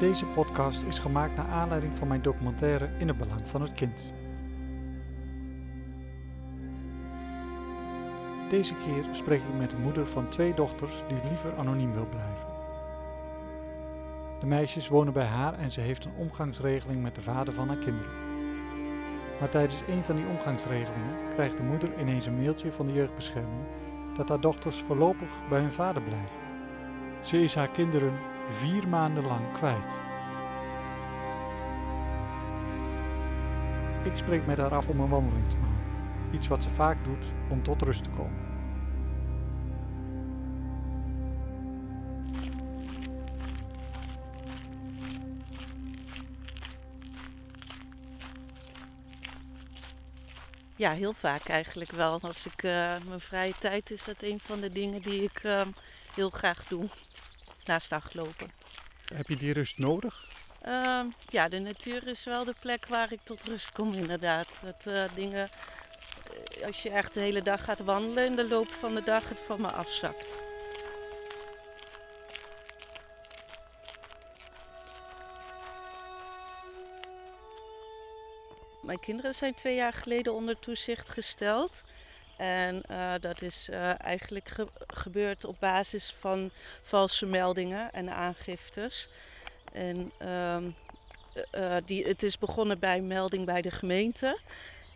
Deze podcast is gemaakt naar aanleiding van mijn documentaire In het Belang van het Kind. Deze keer spreek ik met de moeder van twee dochters die liever anoniem wil blijven. De meisjes wonen bij haar en ze heeft een omgangsregeling met de vader van haar kinderen. Maar tijdens een van die omgangsregelingen krijgt de moeder ineens een mailtje van de jeugdbescherming dat haar dochters voorlopig bij hun vader blijven. Ze is haar kinderen vier maanden lang kwijt. Ik spreek met haar af om een wandeling te maken. Iets wat ze vaak doet om tot rust te komen. Ja, heel vaak eigenlijk wel. Als ik uh, mijn vrije tijd is dat een van de dingen die ik uh, heel graag doe. Naast hardlopen. Heb je die rust nodig? Uh, ja, de natuur is wel de plek waar ik tot rust kom inderdaad. Dat uh, dingen, als je echt de hele dag gaat wandelen in de loop van de dag, het van me afzakt. Mijn kinderen zijn twee jaar geleden onder toezicht gesteld. En uh, dat is uh, eigenlijk ge gebeurd op basis van valse meldingen en aangiftes. En uh, die, het is begonnen bij een melding bij de gemeente.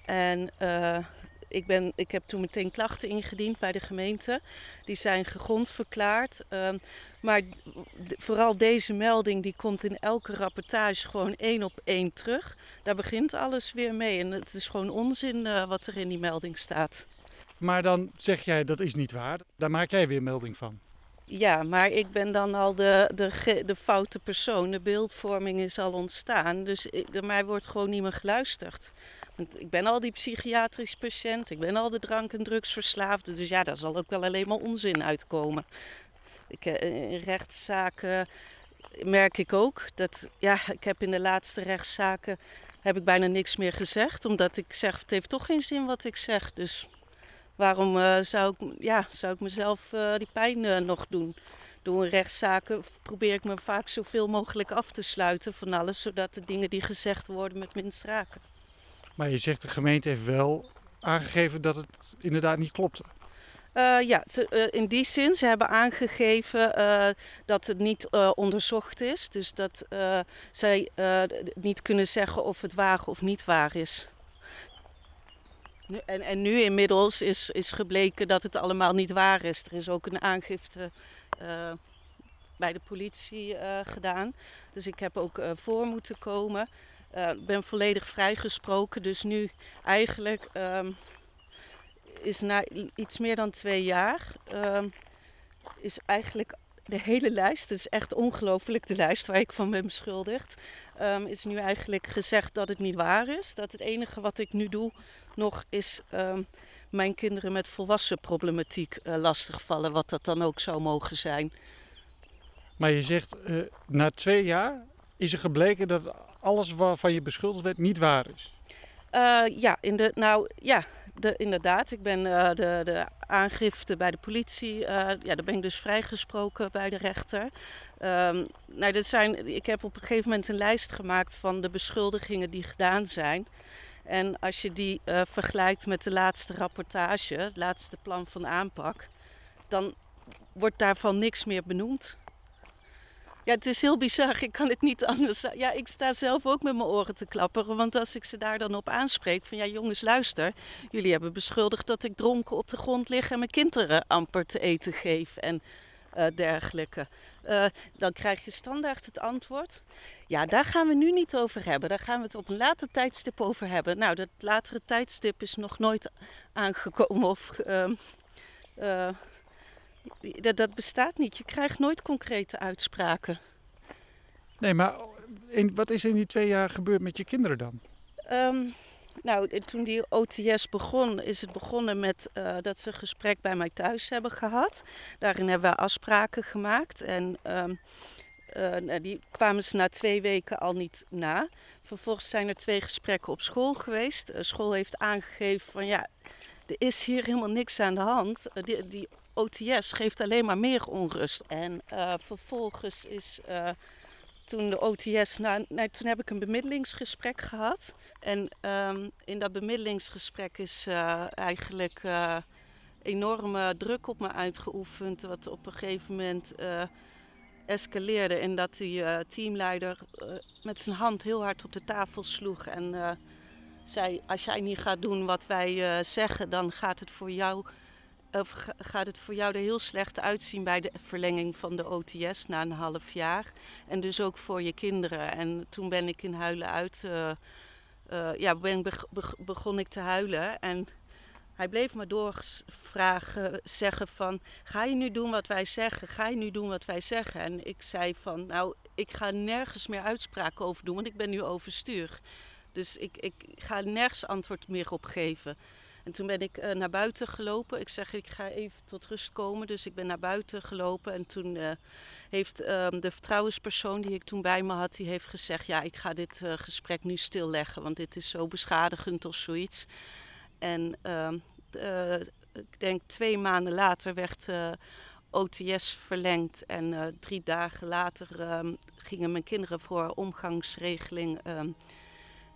En ik, ben, ik heb toen meteen klachten ingediend bij de gemeente. Die zijn gegrond verklaard. Ehm, maar vooral deze melding die komt in elke rapportage gewoon één op één terug. Daar begint alles weer mee. En het is gewoon onzin wat er in die melding staat. Maar dan zeg jij dat is niet waar. Daar maak jij weer melding van. Ja, maar ik ben dan al de, de, de foute persoon. De beeldvorming is al ontstaan. Dus mij wordt gewoon niet meer geluisterd. Want ik ben al die psychiatrisch patiënt. Ik ben al de drank- en drugsverslaafde. Dus ja, daar zal ook wel alleen maar onzin uitkomen. Ik, in rechtszaken merk ik ook dat, ja, ik heb in de laatste rechtszaken heb ik bijna niks meer gezegd. Omdat ik zeg, het heeft toch geen zin wat ik zeg. Dus waarom uh, zou, ik, ja, zou ik mezelf uh, die pijn uh, nog doen? Door rechtszaken probeer ik me vaak zoveel mogelijk af te sluiten van alles. Zodat de dingen die gezegd worden met minst raken. Maar je zegt de gemeente heeft wel aangegeven dat het inderdaad niet klopte. Uh, ja, ze, uh, in die zin, ze hebben aangegeven uh, dat het niet onderzocht is. Dus dat zij niet kunnen zeggen of het waar of niet waar is. En, en, nu inmiddels is, is gebleken dat het allemaal niet waar is. Er is ook een aangifte bij de politie gedaan. Dus ik heb ook voor moeten komen. Ik ben volledig vrijgesproken, dus nu eigenlijk is na iets meer dan twee jaar, uh, is eigenlijk de hele lijst, het is echt ongelooflijk de lijst waar ik van ben beschuldigd, um, is nu eigenlijk gezegd dat het niet waar is. Dat het enige wat ik nu doe nog is um, mijn kinderen met volwassen problematiek uh, lastigvallen, wat dat dan ook zou mogen zijn. Maar je zegt, uh, na twee jaar is er gebleken dat alles waarvan je beschuldigd werd niet waar is. Uh, ja, in de, nou ja, de, inderdaad. Ik ben de, de aangifte bij de politie, uh, ja, daar ben ik dus vrijgesproken bij de rechter. Um, nou, dit zijn, ik heb op een gegeven moment een lijst gemaakt van de beschuldigingen die gedaan zijn. En als je die uh, vergelijkt met de laatste rapportage, het laatste plan van aanpak, dan wordt daarvan niks meer benoemd. Ja, het is heel bizar. Ik kan het niet anders. Ja, ik sta zelf ook met mijn oren te klapperen. Want als ik ze daar dan op aanspreek: van ja, jongens, luister. Jullie hebben beschuldigd dat ik dronken op de grond lig en mijn kinderen amper te eten geef en uh, dergelijke. Uh, dan krijg je standaard het antwoord: ja, daar gaan we nu niet over hebben. Daar gaan we het op een later tijdstip over hebben. Nou, dat latere tijdstip is nog nooit aangekomen of. Uh, dat, dat bestaat niet. Je krijgt nooit concrete uitspraken. Nee, maar in, wat is er in die twee jaar gebeurd met je kinderen dan? Um, nou, toen die OTS begon, is het begonnen met uh, dat ze een gesprek bij mij thuis hebben gehad. Daarin hebben we afspraken gemaakt. En um, uh, die kwamen ze na twee weken al niet na. Vervolgens zijn er twee gesprekken op school geweest. School heeft aangegeven van ja, er is hier helemaal niks aan de hand. die, die OTS geeft alleen maar meer onrust. En vervolgens is toen de OTS, nou, nou, toen heb ik een bemiddelingsgesprek gehad. En ehm, in dat bemiddelingsgesprek is uh, eigenlijk uh, enorme druk op me uitgeoefend. Wat op een gegeven moment uh, escaleerde. En dat die teamleider met zijn hand heel hard op de tafel sloeg. En zei: Als jij niet gaat doen wat wij zeggen, dan gaat het voor jou of gaat het voor jou er heel slecht uitzien bij de verlenging van de OTS na een half jaar? En dus ook voor je kinderen. En toen ben ik in huilen uit. Uh, uh, ja, ben, begon ik te huilen. En hij bleef me doorvragen, zeggen van... Ga je nu doen wat wij zeggen? Ga je nu doen wat wij zeggen? En ik zei van, nou, ik ga nergens meer uitspraken over doen, want ik ben nu overstuur. Dus ik, ik ga nergens antwoord meer op geven. En toen ben ik uh, naar buiten gelopen. Ik zeg, ik ga even tot rust komen. Dus ik ben naar buiten gelopen. En toen uh, heeft uh, de vertrouwenspersoon die ik toen bij me had, die heeft gezegd, ja, ik ga dit uh, gesprek nu stilleggen, want dit is zo beschadigend of zoiets. En ehm, ik denk twee maanden later werd OTS verlengd. En drie dagen later ehm, gingen mijn kinderen voor omgangsregeling ehm,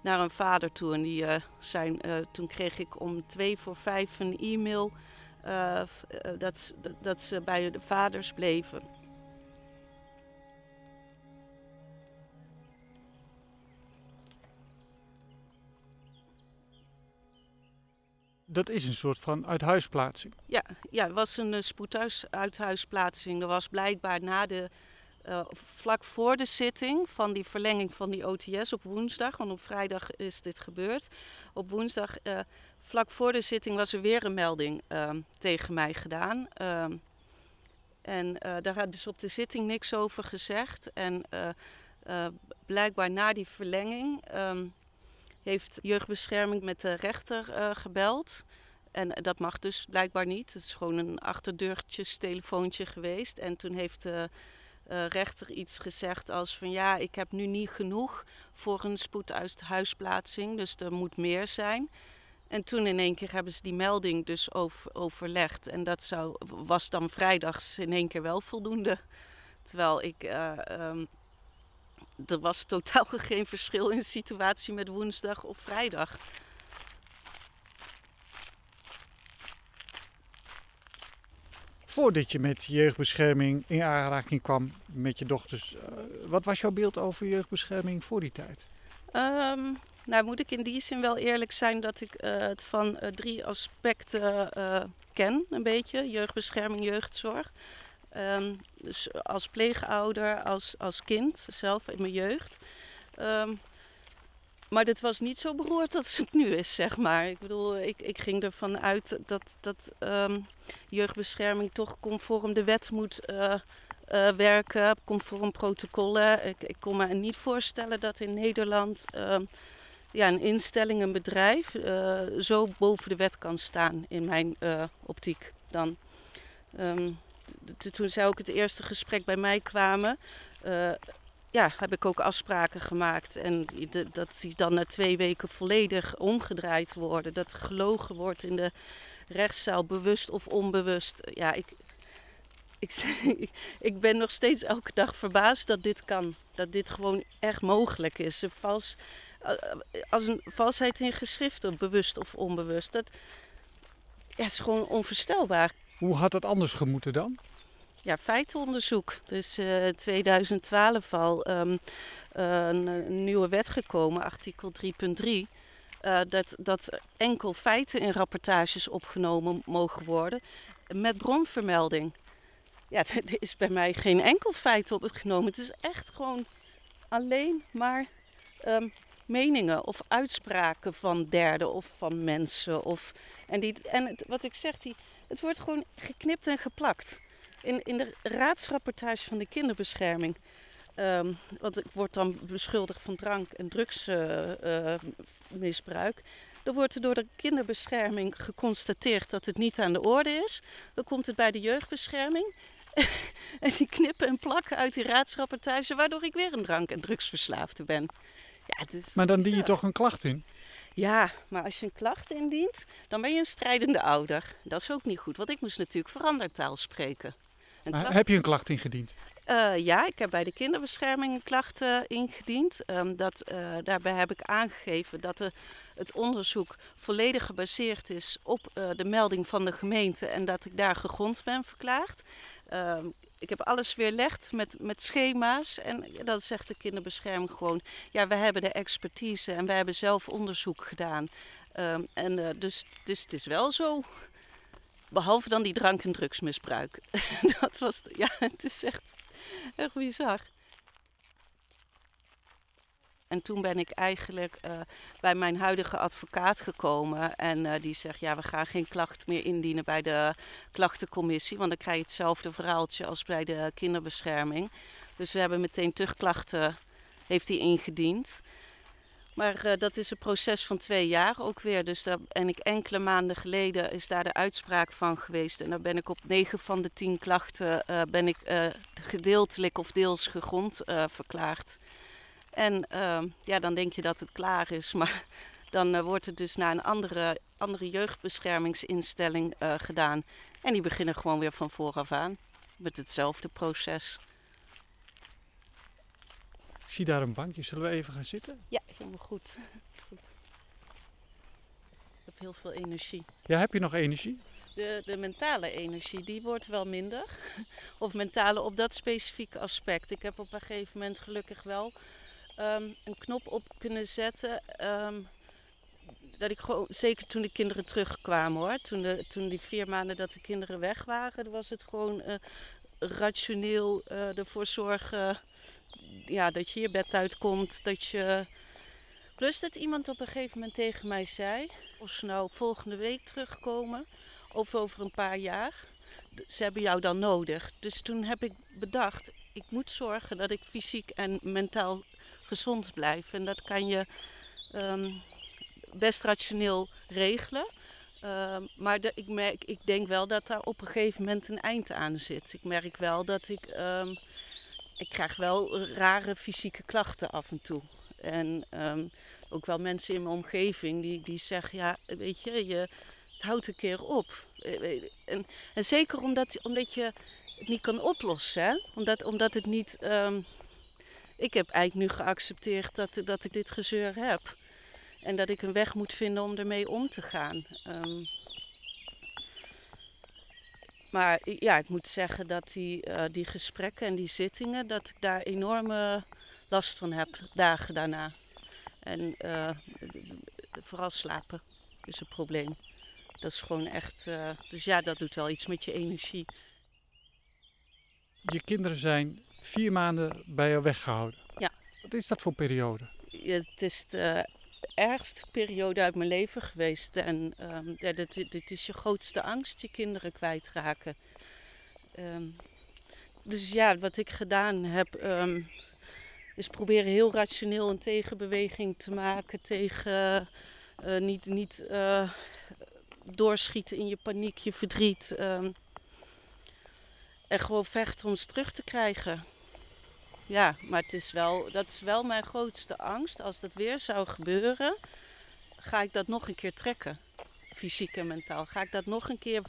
naar een vader toe. En die, uh, zijn, uh, toen kreeg ik om twee voor vijf een e-mail uh, dat, dat ze bij de vaders bleven. Dat is een soort van uithuisplaatsing. Ja, ja het was een spoeduithuisplaatsing. Er was blijkbaar na de uh, vlak voor de zitting van die verlenging van die OTS op woensdag, want op vrijdag is dit gebeurd. Op woensdag, uh, vlak voor de zitting, was er weer een melding uh, tegen mij gedaan. Ehm, en uh, daar had dus op de zitting niks over gezegd. En blijkbaar na die verlenging ehm, heeft jeugdbescherming met de rechter gebeld. En dat mag dus blijkbaar niet. Het is gewoon een achterdeurtjes telefoontje geweest. En toen heeft uh, rechter iets gezegd als van ja, ik heb nu niet genoeg voor een spoeduithuisplaatsing, dus er moet meer zijn. En toen in één keer hebben ze die melding dus over, overlegd. En dat zou, was dan vrijdags in één keer wel voldoende. Terwijl ik. Uh, um, er was totaal geen verschil in situatie met woensdag of vrijdag. Voordat je met jeugdbescherming in aanraking kwam met je dochters. Uh, wat was jouw beeld over jeugdbescherming voor die tijd? Um, nou, moet ik in die zin wel eerlijk zijn dat ik uh, het van uh, drie aspecten ken, een beetje. Jeugdbescherming, jeugdzorg. Um, dus als pleegouder, als, als kind, zelf in mijn jeugd. Um, maar dit was niet zo beroerd als het nu is, zeg maar. Ik bedoel, ik, ik ging ervan uit dat, dat um, jeugdbescherming toch conform de wet moet uh, uh, werken, conform protocollen. Ik, ik kon me niet voorstellen dat in Nederland uh, ja, een instelling, een bedrijf, uh, zo boven de wet kan staan, in mijn optiek dan. Um, toen zij ook het eerste gesprek bij mij kwamen, ja, heb ik ook afspraken gemaakt. En dat die dan na twee weken volledig omgedraaid worden. Dat gelogen wordt in de rechtszaal, bewust of onbewust. Ja, ik, ik, ik ben nog steeds elke dag verbaasd dat dit kan. Dat dit gewoon echt mogelijk is. Een vals, als een valsheid in geschriften, bewust of onbewust. Dat ja, is gewoon onvoorstelbaar. Hoe had het anders gemoeten dan? Ja, feitenonderzoek. Dus in uh, 2012 al um, uh, een, nieuwe wet gekomen, artikel 3.3. Uh, dat, dat enkel feiten in rapportages opgenomen mogen worden met bronvermelding. Ja, er is bij mij geen enkel feit opgenomen. Het is echt gewoon alleen maar um, meningen of uitspraken van derden of van mensen. Of, en die, en wat ik zeg, die, het wordt gewoon geknipt en geplakt in, in de raadsrapportage van de kinderbescherming. Um, want ik word dan beschuldigd van drank- en drugsmisbruik. Uh, uh, dan wordt er door de kinderbescherming geconstateerd dat het niet aan de orde is. Dan komt het bij de jeugdbescherming. en die knippen en plakken uit die raadsrapportage, waardoor ik weer een drank- en drugsverslaafde ben. Ja, het is maar dan dien je toch een klacht in? Ja, maar als je een klacht indient, dan ben je een strijdende ouder. Dat is ook niet goed, want ik moest natuurlijk verandertaal spreken. Klacht... Heb je een klacht ingediend? Uh, ja, ik heb bij de kinderbescherming een klacht uh, ingediend. Um, dat, uh, daarbij heb ik aangegeven dat de, het onderzoek volledig gebaseerd is op de melding van de gemeente en dat ik daar gegrond ben verklaard. Um, ik heb alles weerlegd met, met schema's. En dan zegt de kinderbescherming gewoon: ja, we hebben de expertise en we hebben zelf onderzoek gedaan. Um, en dus, dus het is wel zo. Behalve dan die drank- en drugsmisbruik. dat was, ja, het is echt, echt bizar. En toen ben ik eigenlijk uh, bij mijn huidige advocaat gekomen. En uh, die zegt, ja, we gaan geen klacht meer indienen bij de klachtencommissie. Want dan krijg je hetzelfde verhaaltje als bij de kinderbescherming. Dus we hebben meteen terugklachten, heeft hij ingediend. Maar uh, dat is een proces van twee jaar ook weer. Dus daar, en ik enkele maanden geleden is daar de uitspraak van geweest. En daar ben ik op negen van de tien klachten uh, ben ik uh, gedeeltelijk of deels gegrond verklaard. En ehm, ja, dan denk je dat het klaar is. Maar dan wordt het dus naar een andere, andere jeugdbeschermingsinstelling gedaan. En die beginnen gewoon weer van vooraf aan. Met hetzelfde proces. Ik zie daar een bankje. Zullen we even gaan zitten? Ja, helemaal goed. goed. Ik heb heel veel energie. Ja, heb je nog energie? De, de mentale energie, die wordt wel minder. Of mentale op dat specifieke aspect. Ik heb op een gegeven moment gelukkig wel um, een knop op kunnen zetten. Um, dat ik gewoon, zeker toen de kinderen terugkwamen hoor. Toen, de, toen die vier maanden dat de kinderen weg waren, was het gewoon uh, rationeel uh, ervoor zorgen ja, dat je je bed uitkomt. Dat je... Plus dat iemand op een gegeven moment tegen mij zei, of ze nou volgende week terugkomen of over een paar jaar, ze hebben jou dan nodig. Dus toen heb ik bedacht, ik moet zorgen dat ik fysiek en mentaal gezond blijf. En dat kan je um, best rationeel regelen. Uh, maar ik, merk, ik denk wel dat daar op een gegeven moment een eind aan zit. Ik merk wel dat ik um, ik krijg wel rare fysieke klachten af en toe. En um, ook wel mensen in mijn omgeving die, die zeggen, ja, weet je, je, het houdt een keer op. En, en zeker omdat, omdat je het niet kan oplossen, hè? Omdat, omdat het niet... Um, ik heb eigenlijk nu geaccepteerd dat, dat ik dit gezeur heb. En dat ik een weg moet vinden om ermee om te gaan. Um, maar ja, ik moet zeggen dat die, uh, die gesprekken en die zittingen, dat ik daar enorme last van heb, dagen daarna. En uh, vooral slapen is een probleem. Dat is gewoon echt, uh, dus ja, dat doet wel iets met je energie. Je kinderen zijn vier maanden bij jou weggehouden. Ja. Wat is dat voor periode? Ja, het is de ergste periode uit mijn leven geweest. En um, ja, dit, dit, is je grootste angst, je kinderen kwijtraken. Um, dus ja, wat ik gedaan heb, um, is proberen heel rationeel een tegenbeweging te maken tegen uh, niet, niet uh, doorschieten in je paniek, je verdriet. en gewoon vechten om ze terug te krijgen. Ja, maar het is wel, dat is wel mijn grootste angst. Als dat weer zou gebeuren, ga ik dat nog een keer trekken. Fysiek en mentaal. Ga ik dat nog een keer.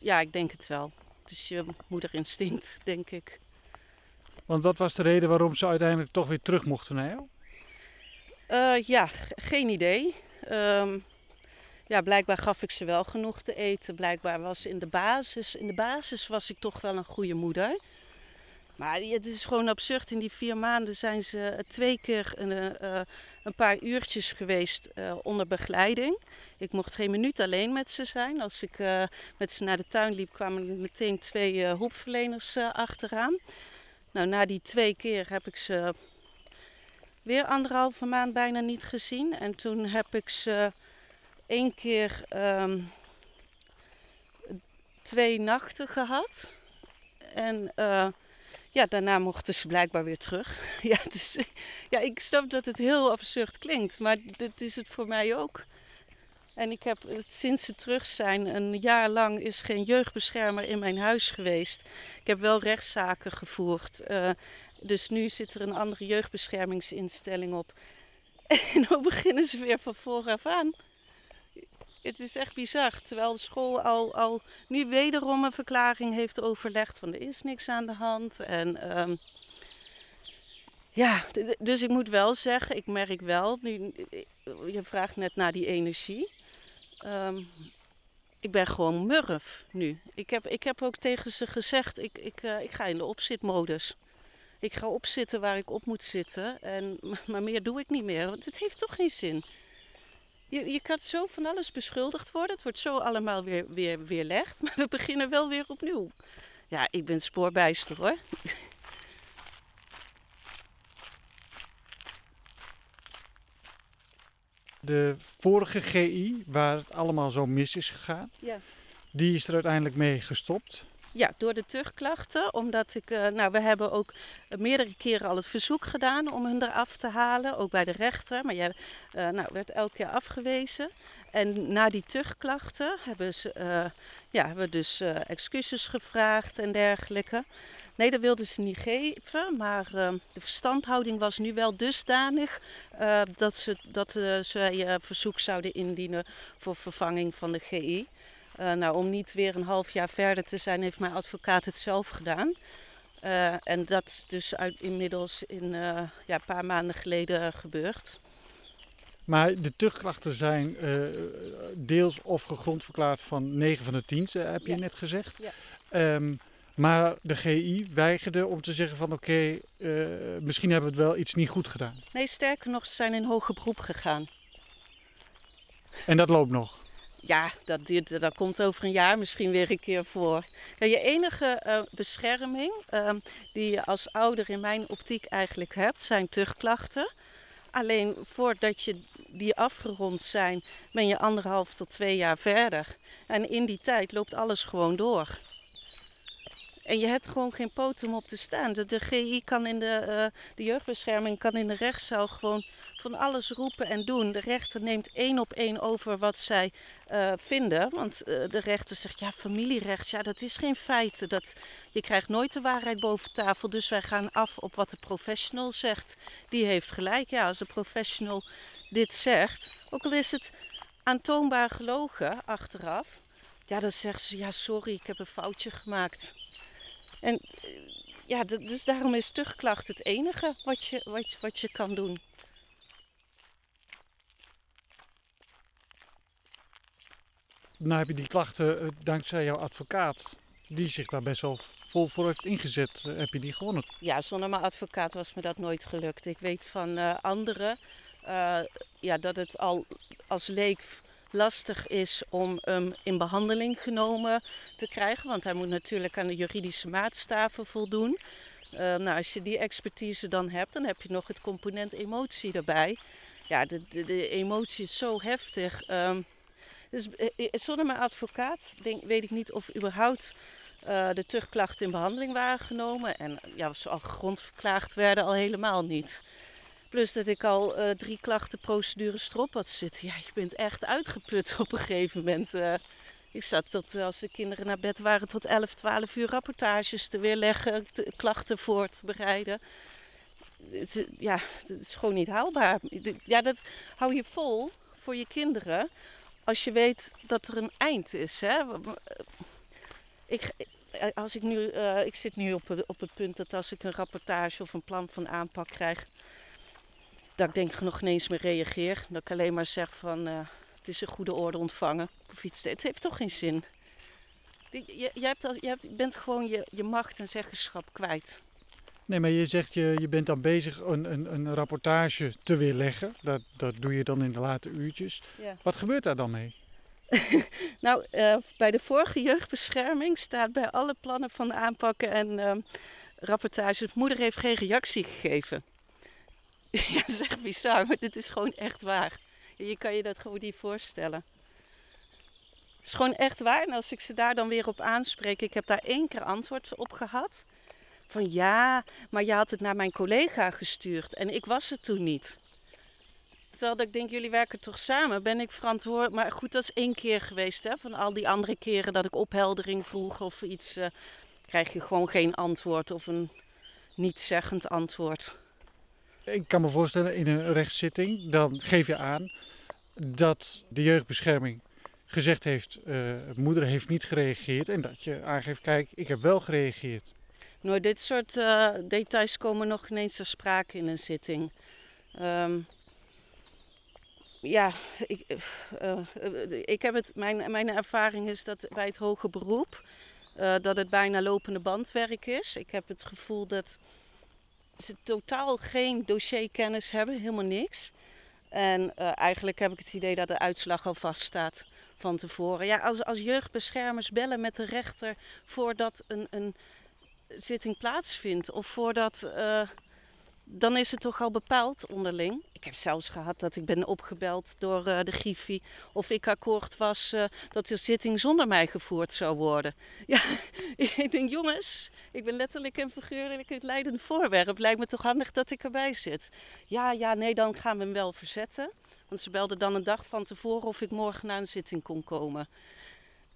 Ja, ik denk het wel. Het is je moederinstinct, denk ik. Want wat was de reden waarom ze uiteindelijk toch weer terug mochten naar jou? Uh, ja, geen idee. Um, ja, blijkbaar gaf ik ze wel genoeg te eten. Blijkbaar was in de basis, in de basis was ik toch wel een goede moeder. Maar het is gewoon absurd. In die vier maanden zijn ze twee keer een, uh, een paar uurtjes geweest onder begeleiding. Ik mocht geen minuut alleen met ze zijn. Als ik met ze naar de tuin liep, kwamen er meteen twee hulpverleners achteraan. Nou, na die twee keer heb ik ze weer anderhalve maand bijna niet gezien. En toen heb ik ze één keer um, twee nachten gehad. En ja, daarna mochten ze blijkbaar weer terug. Ja, dus, ja, ik snap dat het heel absurd klinkt, maar dit is het voor mij ook. En ik heb sinds ze terug zijn, een jaar lang is geen jeugdbeschermer in mijn huis geweest. Ik heb wel rechtszaken gevoerd. Uh, dus nu zit er een andere jeugdbeschermingsinstelling op. En dan beginnen ze weer van vooraf aan. Het is echt bizar. Terwijl de school al, al nu wederom een verklaring heeft overlegd van er is niks aan de hand. En ehm, ja, dus ik moet wel zeggen, ik merk wel, nu, je vraagt net naar die energie. Ehm, ik ben gewoon murf nu. Ik heb, ik heb ook tegen ze gezegd, ik, ik, uh, ik ga in de opzitmodus. Ik ga opzitten waar ik op moet zitten. En, maar meer doe ik niet meer, want het heeft toch geen zin. Je, je kan zo van alles beschuldigd worden. Het wordt zo allemaal weer, weer weerlegd. Maar we beginnen wel weer opnieuw. Ja, ik ben spoorbijster hoor. De vorige GI, waar het allemaal zo mis is gegaan, ja. die is er uiteindelijk mee gestopt. Ja, door de terugklachten. Omdat ik, uh, nou, we hebben ook meerdere keren al het verzoek gedaan om hun eraf te halen. Ook bij de rechter. Maar jij uh, nou, werd elke keer afgewezen. En na die terugklachten hebben, ze, uh, ja, hebben we dus excuses gevraagd en dergelijke. Nee, dat wilden ze niet geven. Maar de verstandhouding was nu wel dusdanig dat ze, dat, ze verzoek zouden indienen voor vervanging van de GI. Uh, nou, om niet weer een half jaar verder te zijn, heeft mijn advocaat het zelf gedaan. Uh, en dat is dus uit, inmiddels in, uh, ja, een paar maanden geleden gebeurd. Maar de terugklachten zijn deels of gegrond verklaard van 9 van de 10, heb je ja. net gezegd. Ja. Um, maar de GI weigerde om te zeggen van oké, okay, misschien hebben we het wel iets niet goed gedaan. Nee, sterker nog, ze zijn in hoger beroep gegaan. En dat loopt nog? Ja, dat, dat komt over een jaar misschien weer een keer voor. Je enige uh, bescherming uh, die je als ouder in mijn optiek eigenlijk hebt, zijn terugklachten. Alleen voordat je die afgerond zijn, ben je anderhalf tot twee jaar verder. En in die tijd loopt alles gewoon door. En je hebt gewoon geen poten om op te staan. De, GI kan in de, uh, de jeugdbescherming kan in de rechtszaal gewoon van alles roepen en doen. De rechter neemt één op één over wat zij uh, vinden. Want uh, de rechter zegt, ja, familierecht, ja, dat is geen feit. Dat, je krijgt nooit de waarheid boven tafel. Dus wij gaan af op wat de professional zegt. Die heeft gelijk. Ja, als de professional dit zegt, ook al is het aantoonbaar gelogen achteraf. Ja, dan zegt ze, ja, sorry, ik heb een foutje gemaakt. En ja, dus daarom is terugklacht het enige wat je, wat, wat je kan doen. Nou heb je die klachten uh, dankzij jouw advocaat, die zich daar best wel vol voor heeft ingezet. Uh, heb je die gewonnen? Ja, zonder mijn advocaat was me dat nooit gelukt. Ik weet van uh, anderen ja, dat het al als leek lastig is om hem in behandeling genomen te krijgen. Want hij moet natuurlijk aan de juridische maatstaven voldoen. Uh, nou, als je die expertise dan hebt, dan heb je nog het component emotie erbij. Ja, de, de, emotie is zo heftig. Um, dus uh, zonder mijn advocaat denk, weet ik niet of überhaupt de terugklachten in behandeling waren genomen. En ja, als ze al grondverklaagd werden, al helemaal niet. Plus dat ik al uh, drie klachtenprocedures erop had zitten. Ja, je bent echt uitgeput op een gegeven moment. Uh, ik zat tot, als de kinderen naar bed waren, tot 11, 12 uur rapportages te weerleggen, te, klachten voor te bereiden. Het, ja, het is gewoon niet haalbaar. Ja, dat hou je vol voor je kinderen als je weet dat er een eind is. Hè? Ik, als ik, nu, ik zit nu op, op het punt dat als ik een rapportage of een plan van aanpak krijg, dat ik denk nog ineens meer reageer. Dat ik alleen maar zeg van uh, het is een goede orde ontvangen. Of iets. Het heeft toch geen zin. Je, je, hebt je hebt, bent gewoon je, je macht en zeggenschap kwijt. Nee, maar je zegt je, je bent dan bezig een, een, een rapportage te weerleggen. Dat, dat doe je dan in de late uurtjes. Ja. Wat gebeurt daar dan mee? nou, uh, bij de vorige jeugdbescherming staat bij alle plannen van aanpakken en uh, rapportages... moeder heeft geen reactie gegeven. ja, dat is echt bizar, maar dit is gewoon echt waar. Je kan je dat gewoon niet voorstellen. Het is gewoon echt waar. En als ik ze daar dan weer op aanspreek, ik heb daar één keer antwoord op gehad. Van ja, maar je had het naar mijn collega gestuurd en ik was er toen niet. Terwijl dat ik denk, jullie werken toch samen, ben ik verantwoordelijk. Maar goed, dat is één keer geweest. Hè? Van al die andere keren dat ik opheldering vroeg of iets, uh, krijg je gewoon geen antwoord of een niet-zeggend antwoord. Ik kan me voorstellen, in een rechtszitting, dan geef je aan dat de jeugdbescherming gezegd heeft, uh, moeder heeft niet gereageerd en dat je aangeeft, kijk, ik heb wel gereageerd. Nou, dit soort uh, details komen nog ineens ter sprake in een zitting. Um, ja, ik, uh, ik heb het, mijn, mijn ervaring is dat bij het hoge beroep dat het bijna lopende bandwerk is. Ik heb het gevoel dat ze totaal geen dossierkennis hebben, helemaal niks. En uh, eigenlijk heb ik het idee dat de uitslag al vaststaat van tevoren. Ja, als, als jeugdbeschermers bellen met de rechter voordat een, een zitting plaatsvindt of voordat dan is het toch al bepaald onderling. Ik heb zelfs gehad dat ik ben opgebeld door uh, de Griffie of ik akkoord was uh, dat de zitting zonder mij gevoerd zou worden. Ja, ik denk jongens, ik ben letterlijk en figuurlijk het leidende voorwerp. Lijkt me toch handig dat ik erbij zit. Ja, ja, nee, dan gaan we hem wel verzetten. Want ze belden dan een dag van tevoren of ik morgen naar een zitting kon komen.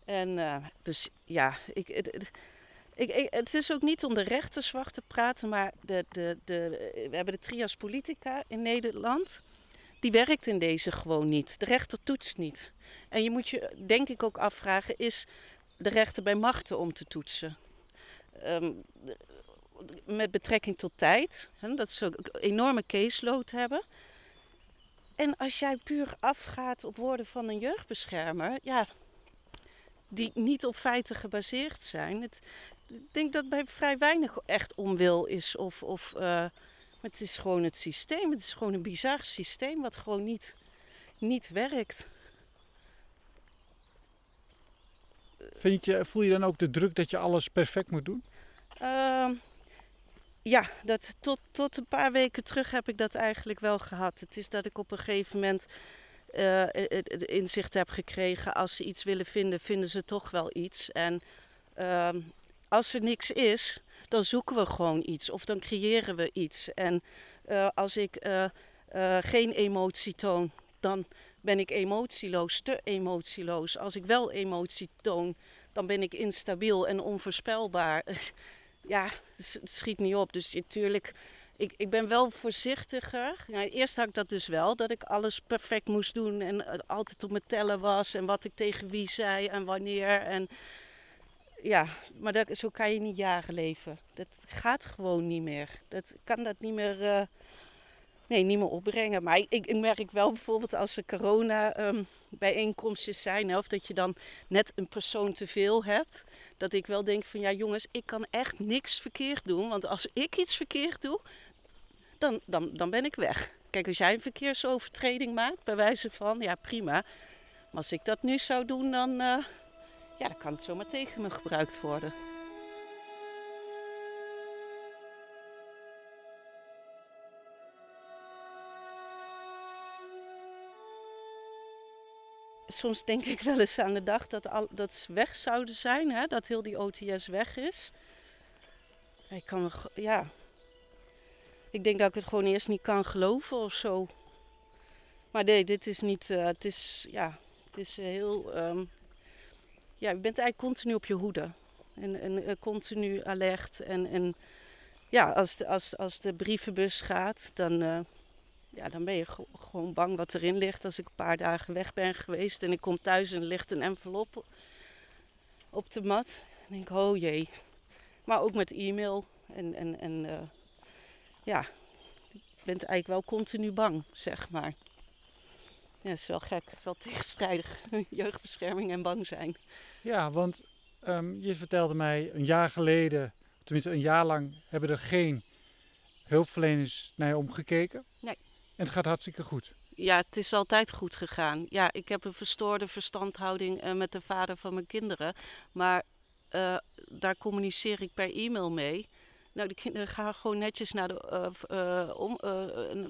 En uh, dus ja, ik, ik, het is ook niet om de rechterswacht te praten, maar de, de, de, we hebben de trias politica in Nederland. Die werkt in deze gewoon niet. De rechter toetst niet. En je moet je denk ik ook afvragen, is de rechter bij machten om te toetsen? Um, met betrekking tot tijd, hè, dat ze een enorme caseload hebben. En als jij puur afgaat op woorden van een jeugdbeschermer, ja, die niet op feiten gebaseerd zijn. Het, ik denk dat bij vrij weinig echt onwil is. Of, of, uh, het is gewoon het systeem. Het is gewoon een bizar systeem wat gewoon niet, niet werkt. Vind je, voel je dan ook de druk dat je alles perfect moet doen? Uh, ja, dat, tot, tot een paar weken terug heb ik dat eigenlijk wel gehad. Het is dat ik op een gegeven moment uh, inzicht heb gekregen. Als ze iets willen vinden, vinden ze toch wel iets. En uh, als er niks is, dan zoeken we gewoon iets of dan creëren we iets. En uh, als ik uh, uh, geen emotie toon, dan ben ik emotieloos, te emotieloos. Als ik wel emotie toon, dan ben ik instabiel en onvoorspelbaar. ja, het schiet niet op. Dus natuurlijk, ik, ik ben wel voorzichtiger. Eerst had ik dat dus wel, dat ik alles perfect moest doen en altijd op mijn tellen was en wat ik tegen wie zei en wanneer. En ja, maar zo kan je niet jaren leven. Dat gaat gewoon niet meer. Dat kan dat niet meer, uh, nee, niet meer opbrengen. Maar ik, ik, merk wel bijvoorbeeld als er corona um, bijeenkomstjes zijn, of dat je dan net een persoon te veel hebt, dat ik wel denk van ja jongens, ik kan echt niks verkeerd doen. Want als ik iets verkeerd doe, dan, dan, dan ben ik weg. Kijk, als jij een verkeersovertreding maakt, bij wijze van, ja prima. Maar als ik dat nu zou doen, dan... Uh, ja, dan kan het zomaar tegen me gebruikt worden. Soms denk ik wel eens aan de dag dat, al, dat ze weg zouden zijn, hè? dat heel die OTS weg is. Ik kan, ja, ik denk dat ik het gewoon eerst niet kan geloven of zo. Maar nee, dit is niet, uh, het is, ja, het is heel, um, ja, je bent eigenlijk continu op je hoede. En, en eh, continu alert. En, en ja, als de, als, als de brievenbus gaat, dan, uh, ja, dan ben je gewoon bang wat erin ligt. Als ik een paar dagen weg ben geweest en ik kom thuis en er ligt een envelop op de mat. Dan denk ik, oh jee. Maar ook met e-mail. En, en, en uh, ja, je bent eigenlijk wel continu bang, zeg maar. Ja, dat is wel gek. Het is wel tegenstrijdig. Jeugdbescherming en bang zijn. Ja, want um, je vertelde mij een jaar geleden, tenminste een jaar lang, hebben er geen hulpverleners naar je omgekeken. Nee. En het gaat hartstikke goed. Ja, het is altijd goed gegaan. Ja, ik heb een verstoorde verstandhouding uh, met de vader van mijn kinderen. Maar uh, daar communiceer ik per e-mail mee. Nou, de kinderen gaan gewoon netjes naar de, uh, om,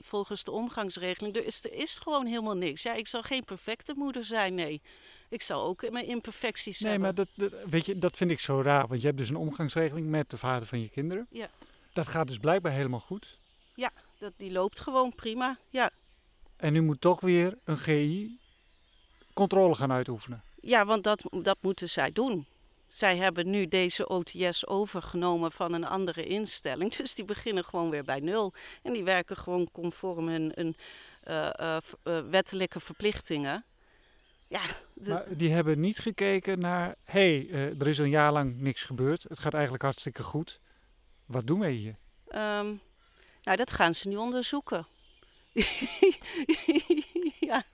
volgens de omgangsregeling. Er is, er is gewoon helemaal niks. Ja, ik zal geen perfecte moeder zijn, nee. Ik zou ook mijn imperfecties nee, hebben. Nee, maar dat, dat, weet je, dat vind ik zo raar. Want je hebt dus een omgangsregeling met de vader van je kinderen. Ja. Dat gaat dus blijkbaar helemaal goed. Ja, dat, die loopt gewoon prima. Ja. En nu moet toch weer een GI controle gaan uitoefenen. Ja, want dat, dat moeten zij doen. Zij hebben nu deze OTS overgenomen van een andere instelling. Dus die beginnen gewoon weer bij nul. En die werken gewoon conform hun, hun uh, uh, wettelijke verplichtingen. Ja, maar die hebben niet gekeken naar, hé, hey, uh, er is een jaar lang niks gebeurd. Het gaat eigenlijk hartstikke goed. Wat doen wij hier? Um, nou, dat gaan ze nu onderzoeken. ja,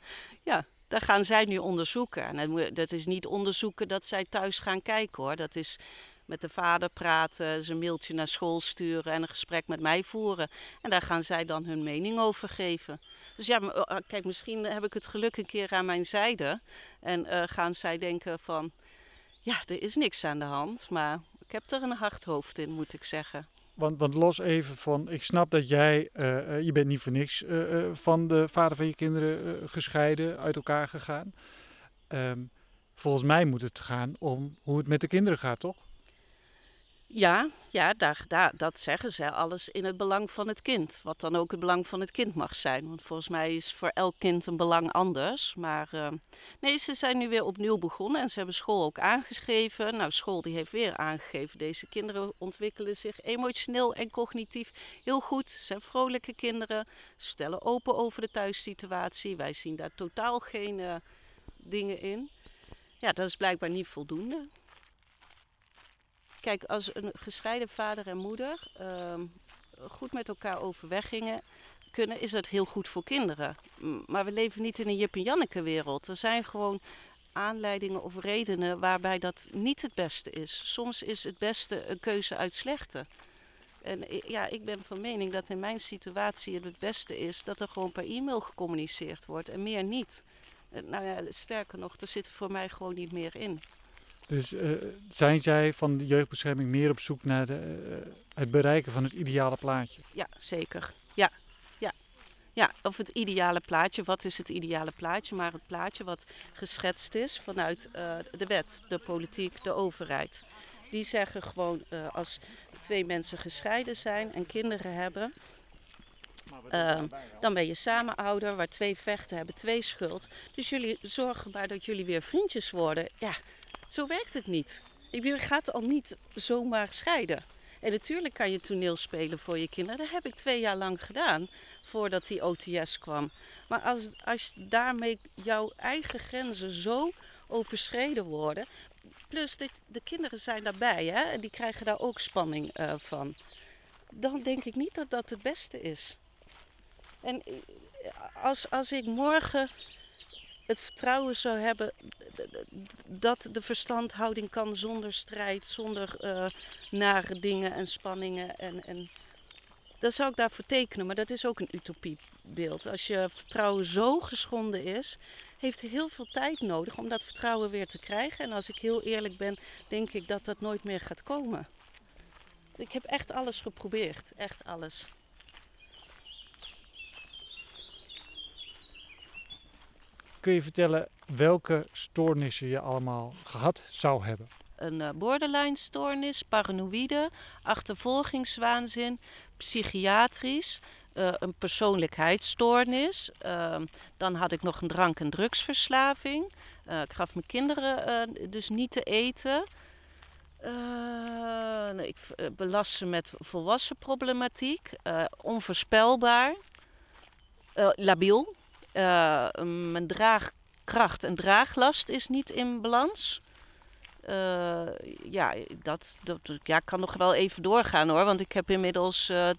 ja, dat gaan zij nu onderzoeken. En dat is niet onderzoeken dat zij thuis gaan kijken hoor. Dat is met de vader praten, ze een mailtje naar school sturen en een gesprek met mij voeren. En daar gaan zij dan hun mening over geven. Dus ja, eh, kijk, misschien heb ik het geluk een keer aan mijn zijde. En uh, gaan zij denken van, ja, er is niks aan de hand. Maar ik heb er een hard hoofd in, moet ik zeggen. Want, want los even van, ik snap dat jij, uh, je bent niet voor niks van de vader van je kinderen gescheiden, uit elkaar gegaan. Um, volgens mij moet het gaan om hoe het met de kinderen gaat, toch? Ja, ja daar, daar, dat zeggen ze. Alles in het belang van het kind. Wat dan ook het belang van het kind mag zijn. Want volgens mij is voor elk kind een belang anders. Maar uh, nee, ze zijn nu weer opnieuw begonnen. En ze hebben school ook aangegeven. Nou, school die heeft weer aangegeven. Deze kinderen ontwikkelen zich emotioneel en cognitief heel goed. Ze zijn vrolijke kinderen. Ze stellen open over de thuissituatie. Wij zien daar totaal geen uh, dingen in. Ja, dat is blijkbaar niet voldoende. Kijk, als een gescheiden vader en moeder uh, goed met elkaar overweg gingen kunnen, is dat heel goed voor kinderen. Maar we leven niet in een Jip en Janneke wereld. Er zijn gewoon aanleidingen of redenen waarbij dat niet het beste is. Soms is het beste een keuze uit slechte. En ja, ik ben van mening dat in mijn situatie het het beste is dat er gewoon per e-mail gecommuniceerd wordt en meer niet. Nou ja, sterker nog, er zit voor mij gewoon niet meer in. Dus uh, zijn zij van de jeugdbescherming meer op zoek naar de, uh, het bereiken van het ideale plaatje? Ja, zeker. Ja. ja. Ja, of het ideale plaatje. Wat is het ideale plaatje? Maar het plaatje wat geschetst is vanuit uh, de wet, de politiek, de overheid. Die zeggen gewoon als twee mensen gescheiden zijn en kinderen hebben, uh, dan ben je samen ouder, waar twee vechten hebben twee schuld. Dus jullie zorgen maar dat jullie weer vriendjes worden. Ja, zo werkt het niet. Je gaat al niet zomaar scheiden. En natuurlijk kan je toneel spelen voor je kinderen. Dat heb ik twee jaar lang gedaan voordat die OTS kwam. Maar als, als daarmee jouw eigen grenzen zo overschreden worden. Plus de, de kinderen zijn daarbij hè, en die krijgen daar ook spanning uh, van. Dan denk ik niet dat dat het beste is. En eh, als, als ik morgen het vertrouwen zou hebben dat de verstandhouding kan zonder strijd, zonder uh, nare dingen en spanningen. En, en dat zou ik daarvoor tekenen, maar dat is ook een utopiebeeld. Als je vertrouwen zo geschonden is, heeft heel veel tijd nodig om dat vertrouwen weer te krijgen. En als ik heel eerlijk ben, denk ik dat dat nooit meer gaat komen. Ik heb echt alles geprobeerd, echt alles. Kun je vertellen welke stoornissen je allemaal gehad zou hebben? Een uh, borderline stoornis, paranoïde, achtervolgingswaanzin, psychiatrisch, uh, een persoonlijkheidsstoornis. Uh, dan had ik nog een drank- en drugsverslaving. Uh, ik gaf mijn kinderen dus niet te eten. ik belast ze met volwassen problematiek. onvoorspelbaar. labiel. Uh, mijn draagkracht en draaglast is niet in balans. Uh, ja, dat, dat ja, kan nog wel even doorgaan hoor. Want ik heb inmiddels uh,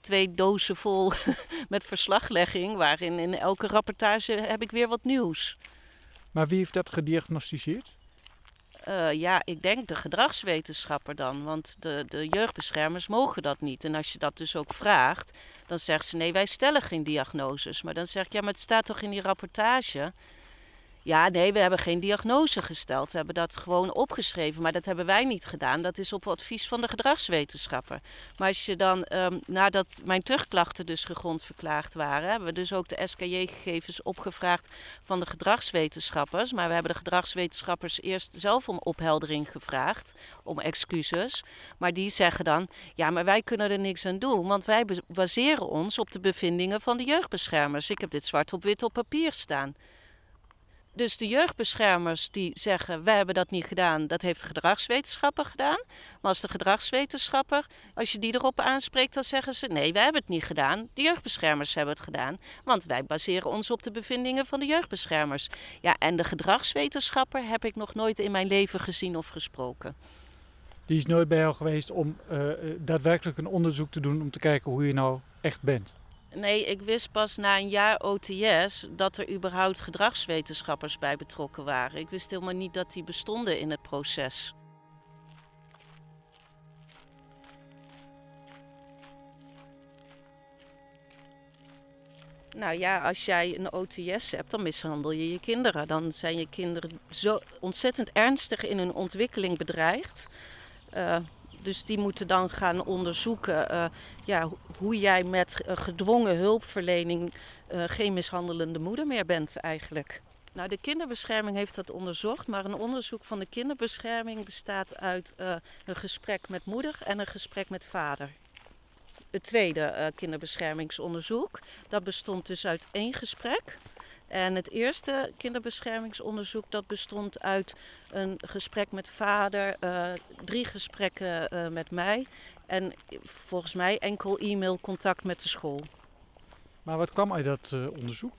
twee dozen vol met verslaglegging. Waarin in elke rapportage heb ik weer wat nieuws. Maar wie heeft dat gediagnosticeerd? Uh, ja, ik denk de gedragswetenschapper dan. Want de, de jeugdbeschermers mogen dat niet. En als je dat dus ook vraagt, dan zegt ze nee, wij stellen geen diagnoses. Maar dan zeg ik ja, maar het staat toch in die rapportage. Ja, nee, we hebben geen diagnose gesteld. We hebben dat gewoon opgeschreven, maar dat hebben wij niet gedaan. Dat is op advies van de gedragswetenschapper. Maar als je dan, um, nadat mijn terugklachten dus gegrond verklaard waren, hebben we dus ook de SKJ-gegevens opgevraagd van de gedragswetenschappers. Maar we hebben de gedragswetenschappers eerst zelf om opheldering gevraagd, om excuses. Maar die zeggen dan, ja, maar wij kunnen er niks aan doen, want wij baseren ons op de bevindingen van de jeugdbeschermers. Ik heb dit zwart op wit op papier staan. Dus de jeugdbeschermers die zeggen, wij hebben dat niet gedaan, dat heeft de gedragswetenschapper gedaan. Maar als de gedragswetenschapper, als je die erop aanspreekt, dan zeggen ze, nee, wij hebben het niet gedaan. De jeugdbeschermers hebben het gedaan, want wij baseren ons op de bevindingen van de jeugdbeschermers. Ja, en de gedragswetenschapper heb ik nog nooit in mijn leven gezien of gesproken. Die is nooit bij jou geweest om uh, daadwerkelijk een onderzoek te doen om te kijken hoe je nou echt bent? Nee, ik wist pas na een jaar OTS dat er überhaupt gedragswetenschappers bij betrokken waren. Ik wist helemaal niet dat die bestonden in het proces. Nou ja, als jij een OTS hebt, dan mishandel je je kinderen. Dan zijn je kinderen zo ontzettend ernstig in hun ontwikkeling bedreigd. Uh, dus die moeten dan gaan onderzoeken uh, ja, hoe jij met uh, gedwongen hulpverlening uh, geen mishandelende moeder meer bent eigenlijk. Nou, de kinderbescherming heeft dat onderzocht, maar een onderzoek van de kinderbescherming bestaat uit een gesprek met moeder en een gesprek met vader. Het tweede kinderbeschermingsonderzoek, dat bestond dus uit één gesprek en het eerste kinderbeschermingsonderzoek dat bestond uit een gesprek met vader, uh, drie gesprekken uh, met mij en volgens mij enkel e-mailcontact met de school. Maar wat kwam uit dat uh, onderzoek?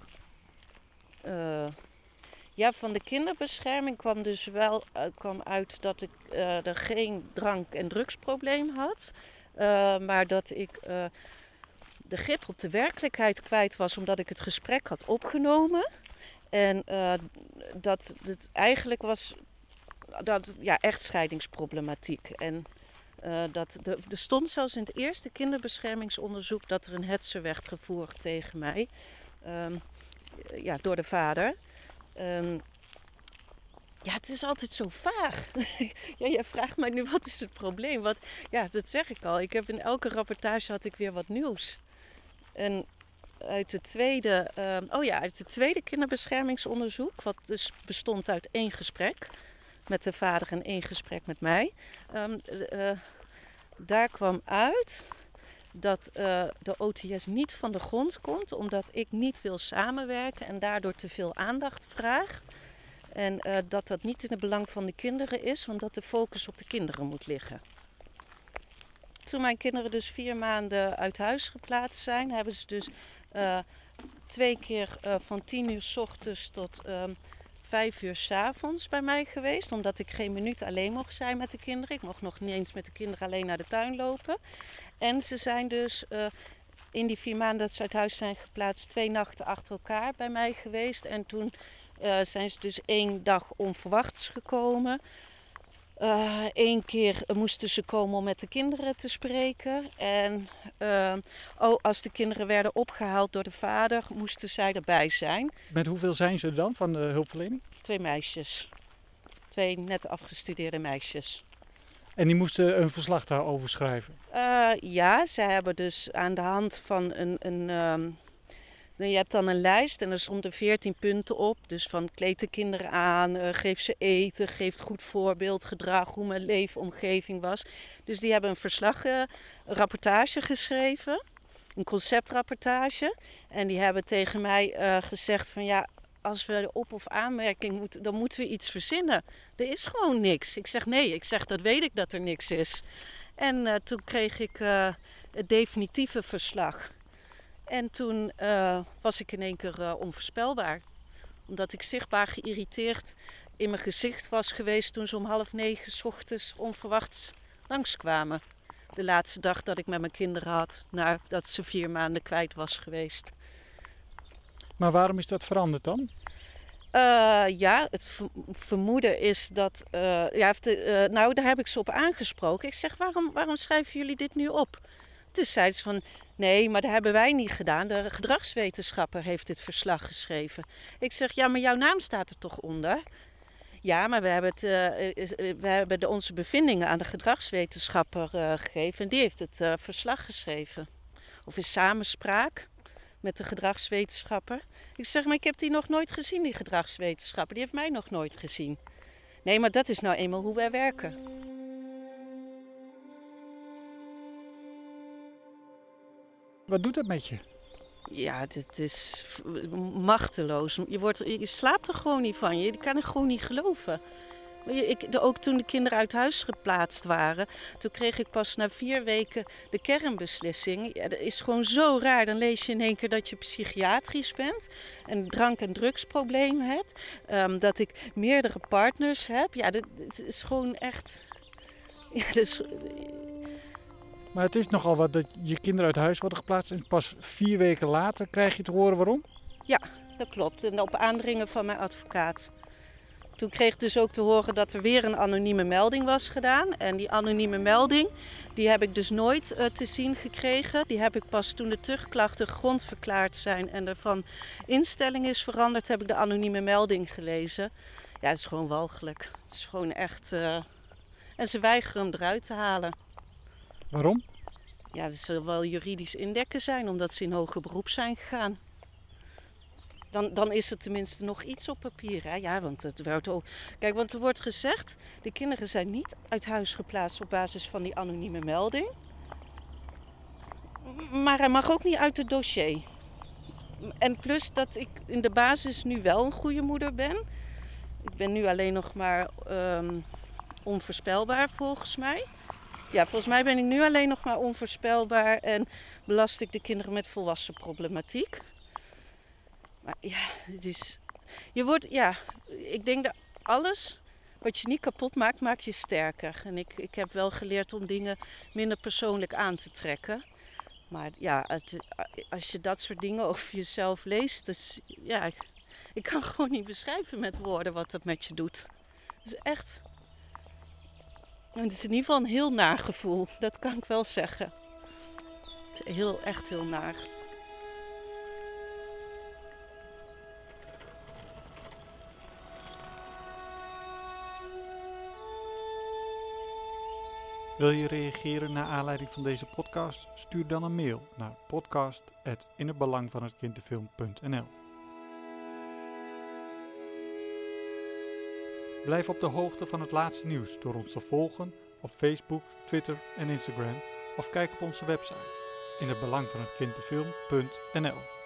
ja, van de kinderbescherming kwam dus wel kwam uit dat ik er geen drank- en drugsprobleem had, maar dat ik de grip op de werkelijkheid kwijt was omdat ik het gesprek had opgenomen. En uh, dat het eigenlijk was dat, ja, echtscheidingsproblematiek. En uh, dat de, er stond zelfs in het eerste kinderbeschermingsonderzoek dat er een hetze werd gevoerd tegen mij. Um, ja, door de vader. Um, ja, het is altijd zo vaag. ja, jij vraagt mij nu wat is het probleem. Wat, ja, dat zeg ik al. Ik heb in elke rapportage had ik weer wat nieuws. En uit de tweede, uh, oh ja, uit het tweede kinderbeschermingsonderzoek, wat dus bestond uit één gesprek met de vader en één gesprek met mij, um, uh, daar kwam uit dat uh, de OTS niet van de grond komt omdat ik niet wil samenwerken en daardoor te veel aandacht vraag. En dat dat niet in het belang van de kinderen is, want dat de focus op de kinderen moet liggen. Toen mijn kinderen dus vier maanden uit huis geplaatst zijn, hebben ze dus uh, twee keer uh, van tien uur s ochtends tot um, vijf uur s avonds bij mij geweest. Omdat ik geen minuut alleen mocht zijn met de kinderen. Ik mocht nog niet eens met de kinderen alleen naar de tuin lopen. En ze zijn dus uh, in die vier maanden dat ze uit huis zijn geplaatst, twee nachten achter elkaar bij mij geweest. En toen zijn ze dus één dag onverwachts gekomen. Eén uh, keer moesten ze komen om met de kinderen te spreken. En uh, oh, als de kinderen werden opgehaald door de vader, moesten zij erbij zijn. Met hoeveel zijn ze dan van de hulpverlening? Twee meisjes. Twee net afgestudeerde meisjes. En die moesten een verslag daarover schrijven? Uh, ja, ze hebben dus aan de hand van een. een um, je hebt dan een lijst en er stonden 14 punten op. Dus van kleed de kinderen aan, uh, geef ze eten, geef goed voorbeeld, gedrag, hoe mijn leefomgeving was. Dus die hebben een verslag, een rapportage geschreven, een conceptrapportage. En die hebben tegen mij uh, gezegd van ja, als we de op- of aanmerking moeten, dan moeten we iets verzinnen. Er is gewoon niks. Ik zeg nee, ik zeg dat weet ik dat er niks is. En toen kreeg ik het definitieve verslag. En toen uh, was ik in één keer uh, onvoorspelbaar. Omdat ik zichtbaar geïrriteerd in mijn gezicht was geweest toen ze om half negen s ochtends onverwachts langskwamen. De laatste dag dat ik met mijn kinderen had, nadat ze vier maanden kwijt was geweest. Maar waarom is dat veranderd dan? Uh, ja, het vermoeden is dat. ja, de, nou, daar heb ik ze op aangesproken. Ik zeg: waarom, waarom schrijven jullie dit nu op? Toen zei ze van, nee, maar dat hebben wij niet gedaan. De gedragswetenschapper heeft dit verslag geschreven. Ik zeg, ja, maar jouw naam staat er toch onder? Ja, maar we hebben, het, uh, we hebben de, onze bevindingen aan de gedragswetenschapper uh, gegeven. En die heeft het verslag geschreven. Of in samenspraak met de gedragswetenschapper. Ik zeg, maar ik heb die nog nooit gezien, die gedragswetenschapper. Die heeft mij nog nooit gezien. Nee, maar dat is nou eenmaal hoe wij werken. Wat doet dat met je? Ja, het is machteloos. Je, wordt, je slaapt er gewoon niet van. Je kan er gewoon niet geloven. Ik, ook toen de kinderen uit huis geplaatst waren, toen kreeg ik pas na vier weken de kernbeslissing. Ja, dat is gewoon zo raar. Dan lees je in één keer dat je psychiatrisch bent, een drank- en drugsprobleem hebt, um, dat ik meerdere partners heb. Ja, dat, is gewoon echt. Ja, maar het is nogal wat dat je kinderen uit huis worden geplaatst en pas vier weken later krijg je te horen waarom? Ja, dat klopt. En op aandringen van mijn advocaat. Toen kreeg ik dus ook te horen dat er weer een anonieme melding was gedaan. En die anonieme melding, die heb ik dus nooit uh, te zien gekregen. Die heb ik pas toen de terugklachten grondverklaard zijn en er van instelling is veranderd, heb ik de anonieme melding gelezen. Ja, het is gewoon walgelijk. Het is gewoon echt... Uh... En ze weigeren hem eruit te halen. Waarom? Ja, dat zal wel juridisch indekken zijn, omdat ze in hoger beroep zijn gegaan. Dan, dan is er tenminste nog iets op papier. Hè? Ja, want het wordt ook. Kijk, want er wordt gezegd: de kinderen zijn niet uit huis geplaatst op basis van die anonieme melding. Maar hij mag ook niet uit het dossier. En plus dat ik in de basis nu wel een goede moeder ben. Ik ben nu alleen nog maar um, onvoorspelbaar volgens mij. Ja, volgens mij ben ik nu alleen nog maar onvoorspelbaar en belast ik de kinderen met volwassen problematiek. Maar ja, het is. Je wordt, ja, ik denk dat alles wat je niet kapot maakt, maakt je sterker. En ik, ik heb wel geleerd om dingen minder persoonlijk aan te trekken. Maar ja, het, als je dat soort dingen over jezelf leest, dus ja, ik, ik kan gewoon niet beschrijven met woorden wat dat met je doet. Het is echt het is in ieder geval een heel naar gevoel, dat kan ik wel zeggen. Heel, echt heel naar. Wil je reageren naar aanleiding van deze podcast? Stuur dan een mail naar podcast.inhetbelangvanhetkindtefilm.nl Blijf op de hoogte van het laatste nieuws door ons te volgen op Facebook, Twitter en Instagram of kijk op onze website in het belang van het kindtefilm.nl.